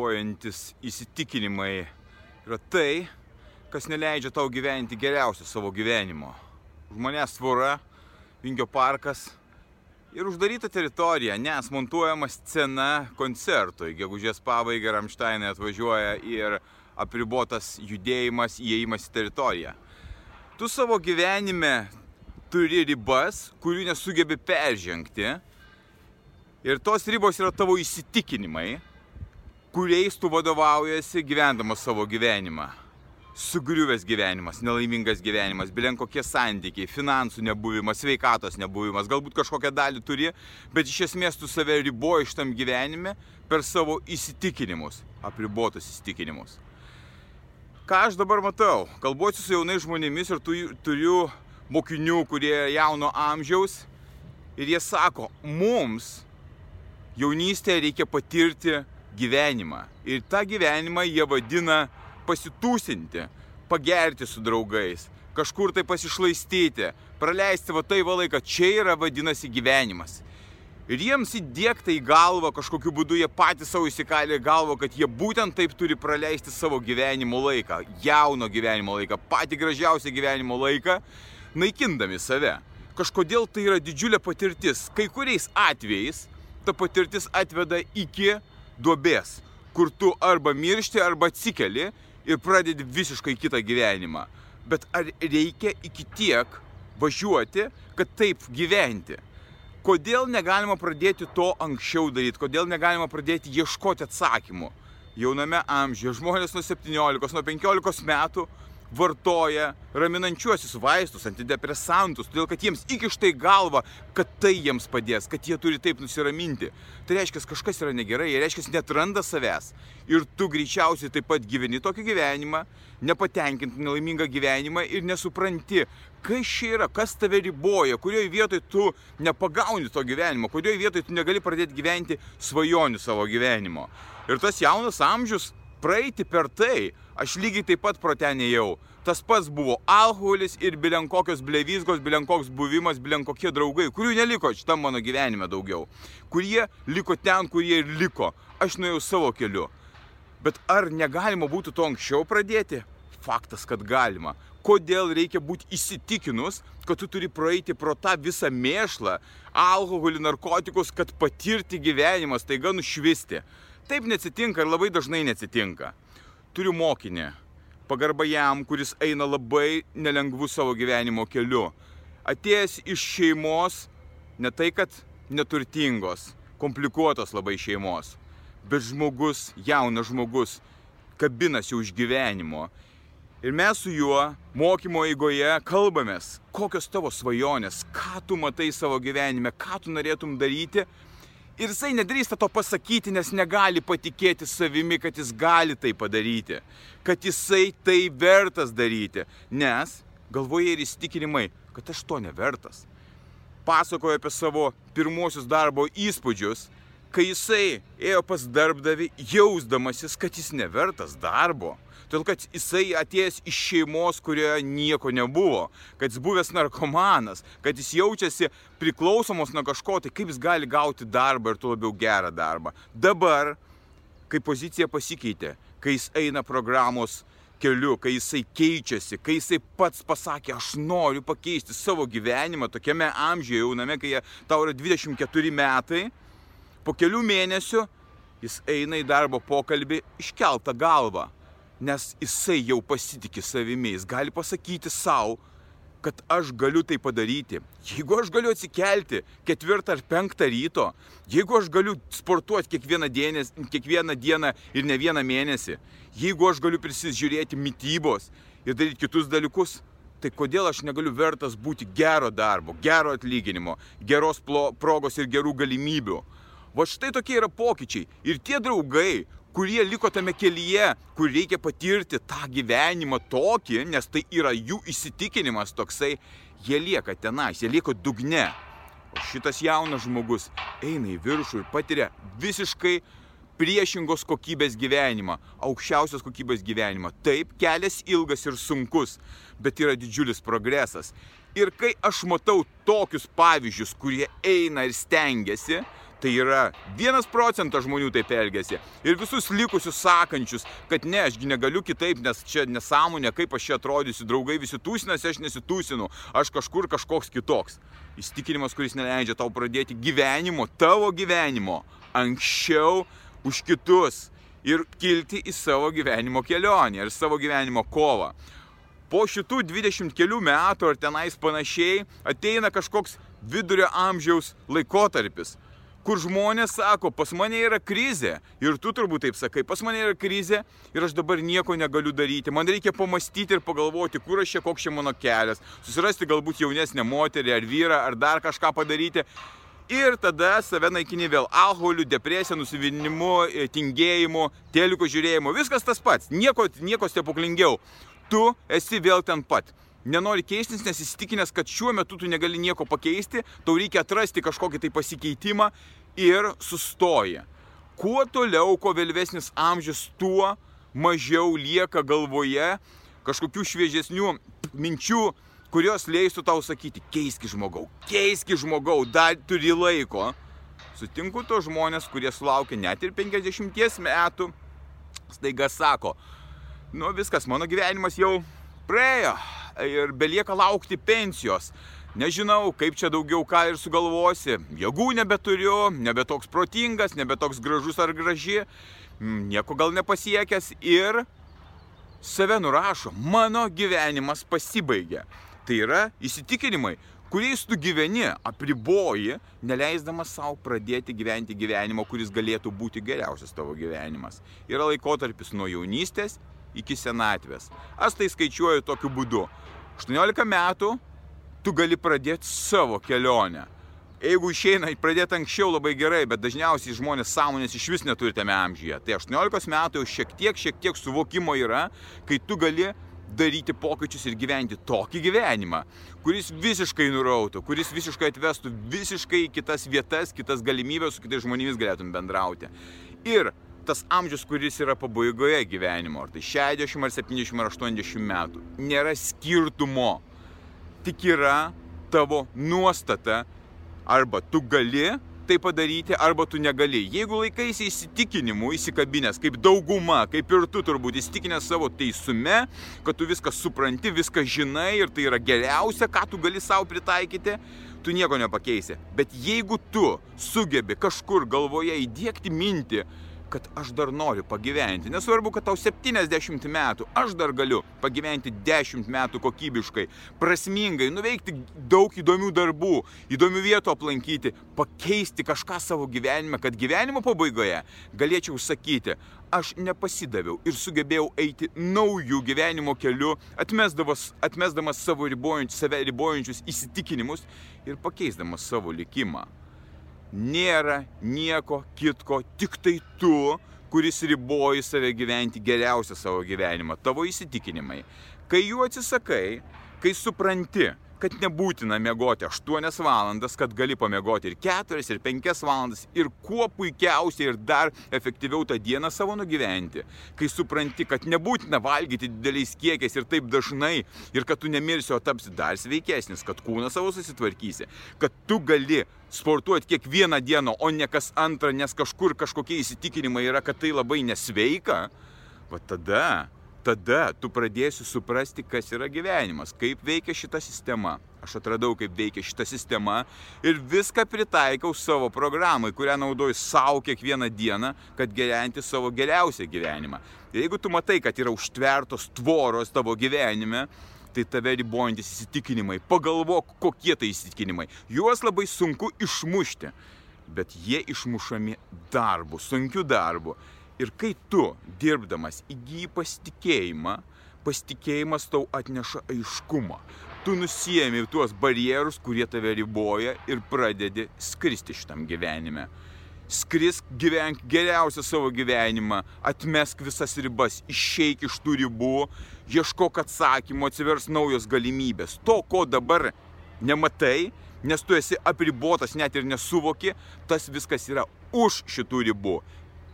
Ribojantis įsitikinimai yra tai, kas neleidžia tau gyventi geriausią savo gyvenimo. Už manęs tvora, Vingio parkas ir uždaryta teritorija, nes montuojama scena koncertui. Gegužės pabaigą Ramšteinai atvažiuoja ir apribotas judėjimas, įėjimas į teritoriją. Tu savo gyvenime turi ribas, kurių nesugebi peržengti. Ir tos ribos yra tavo įsitikinimai, kuriais tu vadovaujasi gyvendamas savo gyvenimą. Sugriuvęs gyvenimas, nelaimingas gyvenimas, bilen kokie santykiai, finansų nebuvimas, sveikatos nebuvimas, galbūt kažkokią dalį turi, bet iš esmės tu save riboji šitam gyvenime per savo įsitikinimus, apribotus įsitikinimus. Ką aš dabar matau? Kalbuosiu su jaunais žmonėmis ir tu, turiu mokinių, kurie jauno amžiaus ir jie sako, mums jaunystėje reikia patirti gyvenimą. Ir tą gyvenimą jie vadina pasitūsinti, pagerti su draugais, kažkur tai pasišlaistyti, praleisti va tai va laiką. Čia yra vadinasi gyvenimas. Ir jiems įdėkta į galvą, kažkokiu būdu jie patys savo įsikalė galvą, kad jie būtent taip turi praleisti savo gyvenimo laiką, jauno gyvenimo laiką, patį gražiausią gyvenimo laiką, naikindami save. Kažkodėl tai yra didžiulė patirtis. Kai kuriais atvejais ta patirtis atveda iki duobės, kur tu arba miršti, arba atsikeli ir pradedi visiškai kitą gyvenimą. Bet ar reikia iki tiek važiuoti, kad taip gyventi? Kodėl negalima pradėti to anksčiau daryti, kodėl negalima pradėti ieškoti atsakymų? Jauname amžiuje žmonės nuo 17, nuo 15 metų vartoja raminančiuosius vaistus, antidepresantus, todėl kad jiems įkišta į galvą, kad tai jiems padės, kad jie turi taip nusiraminti. Tai reiškia, kažkas yra negerai, jie reiškia, netranda savęs. Ir tu greičiausiai taip pat gyveni tokį gyvenimą, nepatenkinti nelaimingą gyvenimą ir nesupranti, kas čia yra, kas tave riboja, kurioje vietoje tu nepagauni to gyvenimo, kurioje vietoje tu negali pradėti gyventi svajonių savo gyvenimo. Ir tas jaunas amžius praeiti per tai, aš lygiai taip pat protenėjau. Tas pats buvo alkoholis ir bilenkokios blevizgos, bilenkoks buvimas, bilenkokie draugai, kurių neliko šitam mano gyvenime daugiau. Kurie liko ten, kurie ir liko. Aš nuėjau savo keliu. Bet ar negalima būtų to anksčiau pradėti? Faktas, kad galima. Kodėl reikia būti įsitikinus, kad tu turi praeiti pro tą visą mėšlą, alkoholį, narkotikus, kad patirti gyvenimą, staiga nušvisti. Taip neatsitinka ir labai dažnai neatsitinka. Turiu mokinį, pagarba jam, kuris eina labai nelengvu savo gyvenimo keliu. Atėjęs iš šeimos, ne tai kad neturtingos, komplikuotos labai šeimos, bet žmogus, jaunas žmogus, kabinasi už gyvenimo. Ir mes su juo mokymo eigoje kalbamės, kokios tavo svajonės, ką tu matai savo gyvenime, ką tu norėtum daryti Ir jisai nedrįsta to pasakyti, nes negali patikėti savimi, kad jis gali tai padaryti. Kad jisai tai vertas daryti. Nes galvoje ir įstikinimai, kad aš to nevertas. Pasakoja apie savo pirmosius darbo įspūdžius, kai jisai ėjo pas darbdavi jausdamasis, kad jis nevertas darbo Todėl, kad jisai atėjęs iš šeimos, kurioje nieko nebuvo, kad jis buvęs narkomanas, kad jis jaučiasi priklausomos nuo kažko, tai kaip jis gali gauti darbą ir tuo labiau gerą darbą. Dabar, kai pozicija pasikeitė, kai jis eina programos keliu, kai jisai keičiasi, kai jisai pats pasakė, aš noriu pakeisti savo gyvenimą tokiame amžiuje jauname, kai tau yra 24 metai, po kelių mėnesių jis eina į darbo pokalbį iškeltą galvą nes jisai jau pasitikė savimi, jis gali pasakyti savo, kad aš galiu tai padaryti. Jeigu aš galiu atsikelti ketvirtą ar penktą ryto, jeigu aš galiu sportuoti kiekvieną, dienės, kiekvieną dieną ir ne vieną mėnesį, jeigu aš galiu prisižiūrėti mytybos ir daryti kitus dalykus, tai kodėl aš negaliu vertas būti gero darbo, gero atlyginimo, geros progos ir gerų galimybių. Va štai tokie yra pokyčiai. Ir tie draugai, kurie liko tame kelyje, kur reikia patirti tą gyvenimą tokį, nes tai yra jų įsitikinimas toksai, jie lieka tenais, jie lieka dugne. O šitas jaunas žmogus eina į viršų ir patiria visiškai priešingos kokybės gyvenimą, aukščiausios kokybės gyvenimą. Taip, kelias ilgas ir sunkus, bet yra didžiulis progresas. Ir kai aš matau tokius pavyzdžius, kurie eina ir stengiasi, Tai yra vienas procentas žmonių taip elgesi. Ir visus likusius sakančius, kad ne, ašgi negaliu kitaip, nes čia nesąmonė, kaip aš čia atrodysiu, draugai visi tūsinasi, aš nesitūsinu, aš kažkur kažkoks kitoks. Įstikinimas, kuris neleidžia tau pradėti gyvenimo, tavo gyvenimo, anksčiau už kitus ir kilti į savo gyvenimo kelionę ir savo gyvenimo kovą. Po šitų 20 kelių metų ar tenais panašiai ateina kažkoks vidurio amžiaus laikotarpis kur žmonės sako, pas mane yra krizė. Ir tu turbūt taip sakai, pas mane yra krizė ir aš dabar nieko negaliu daryti. Man reikia pamastyti ir pagalvoti, kur aš čia, koks čia mano kelias. Susirasti galbūt jaunesnę moterį ar vyrą ar dar kažką padaryti. Ir tada save naikini vėl alkoholiu, depresija, nusivinimu, e, tingėjimu, teliko žiūrėjimu. Viskas tas pats. Nieko, nieko stebuklingiau. Tu esi vėl ten pat nenori keistis, nes įsitikinęs, kad šiuo metu tu negali nieko pakeisti, tau reikia atrasti kažkokį tai pasikeitimą ir sustoji. Kuo toliau, kuo vėlesnis amžius, tuo mažiau lieka galvoje kažkokių šviežesnių minčių, kurios leistų tau sakyti, keiski žmogau, keiski žmogau, dar turi laiko. Sutinku to žmonės, kurie sulaukia net ir 50 metų, staiga sako, nu viskas, mano gyvenimas jau praėjo, ir belieka laukti pensijos. Nežinau, kaip čia daugiau ką ir sugalvosi. Jėgų nebeturiu, nebe toks protingas, nebe toks gražus ar graži, mm, nieko gal nepasiekęs ir save nurašo. Mano gyvenimas pasibaigė. Tai yra įsitikinimai, kuriais tu gyveni, apriboji, neleisdamas savo pradėti gyventi gyvenimo, kuris galėtų būti geriausias tavo gyvenimas. Yra laikotarpis nuo jaunystės iki senatvės. Aš tai skaičiuoju tokiu būdu. 18 metų tu gali pradėti savo kelionę. Jeigu išeina pradėti anksčiau labai gerai, bet dažniausiai žmonės sąmonės iš vis neturi tame amžyje. Tai 18 metų jau šiek tiek, šiek tiek suvokimo yra, kai tu gali daryti pokyčius ir gyventi tokį gyvenimą, kuris visiškai nurautų, kuris visiškai atvestų visiškai kitas vietas, kitas galimybės, su kitais žmonėmis galėtum bendrauti. Ir tas amžius, kuris yra pabaigoje gyvenimo, ar tai 60, ar 70, ar 80 metų, nėra skirtumo. Tik yra tavo nuostata, arba tu gali tai padaryti, arba tu negali. Jeigu laikaisi įsitikinimu, įsikabinės, kaip dauguma, kaip ir tu turbūt įsitikinęs savo teisume, kad tu viską supranti, viską žinai ir tai yra geriausia, ką tu gali savo pritaikyti, tu nieko nepakeisi. Bet jeigu tu sugebi kažkur galvoje įdėkti mintį, kad aš dar noriu pagyventi. Nesvarbu, kad tau 70 metų, aš dar galiu pagyventi 10 metų kokybiškai, prasmingai, nuveikti daug įdomių darbų, įdomių vietų aplankyti, pakeisti kažką savo gyvenime, kad gyvenimo pabaigoje galėčiau sakyti, aš nepasidaviau ir sugebėjau eiti naujų gyvenimo keliu, atmesdamas, atmesdamas savo ribojančius, save ribojančius įsitikinimus ir pakeisdamas savo likimą nėra nieko kitko, tik tai tu, kuris riboji save gyventi geriausią savo gyvenimą, tavo įsitikinimai. Kai jų atsisakai, kai supranti, kad nebūtina miegoti 8 valandas, kad gali pamiegoti ir 4, ir 5 valandas, ir kuo puikiausiai ir dar efektyviau tą dieną savo nugyventi. Kai supranti, kad nebūtina valgyti dideliais kiekiais ir taip dažnai, ir kad tu nemirsi, o tapsi dar sveikesnis, kad kūną savo susitvarkysi, kad tu gali sportuoti kiekvieną dieną, o ne kas antrą, nes kažkur kažkokie įsitikinimai yra, kad tai labai nesveika, va tada tada tu pradėsi suprasti, kas yra gyvenimas, kaip veikia šita sistema. Aš atradau, kaip veikia šita sistema ir viską pritaikau savo programai, kurią naudoju savo kiekvieną dieną, kad gyventi savo geriausią gyvenimą. Ir jeigu tu matai, kad yra užtvertos tvoros tavo gyvenime, tai tave ribojantis įsitikinimai, pagalvok, kokie tai įsitikinimai. Juos labai sunku išmušti, bet jie išmušami darbu, sunkiu darbu. Ir kai tu, dirbdamas, įgyji pasitikėjimą, pasitikėjimas tau atneša aiškumą. Tu nusijėmi tuos barjerus, kurie tave riboja ir pradedi skristi šitam gyvenime. skrisk, gyvenk geriausią savo gyvenimą, atmesk visas ribas, išeik iš tų ribų, ieškok atsakymų, atsivers naujos galimybės. To, ko dabar nematai, nes tu esi apribotas, net ir nesuvoki, tas viskas yra už šitų ribų.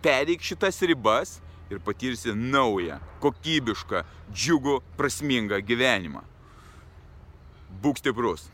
Pereik šitas ribas ir patirsi naują, kokybišką, džiugų, prasmingą gyvenimą. Būk stiprus.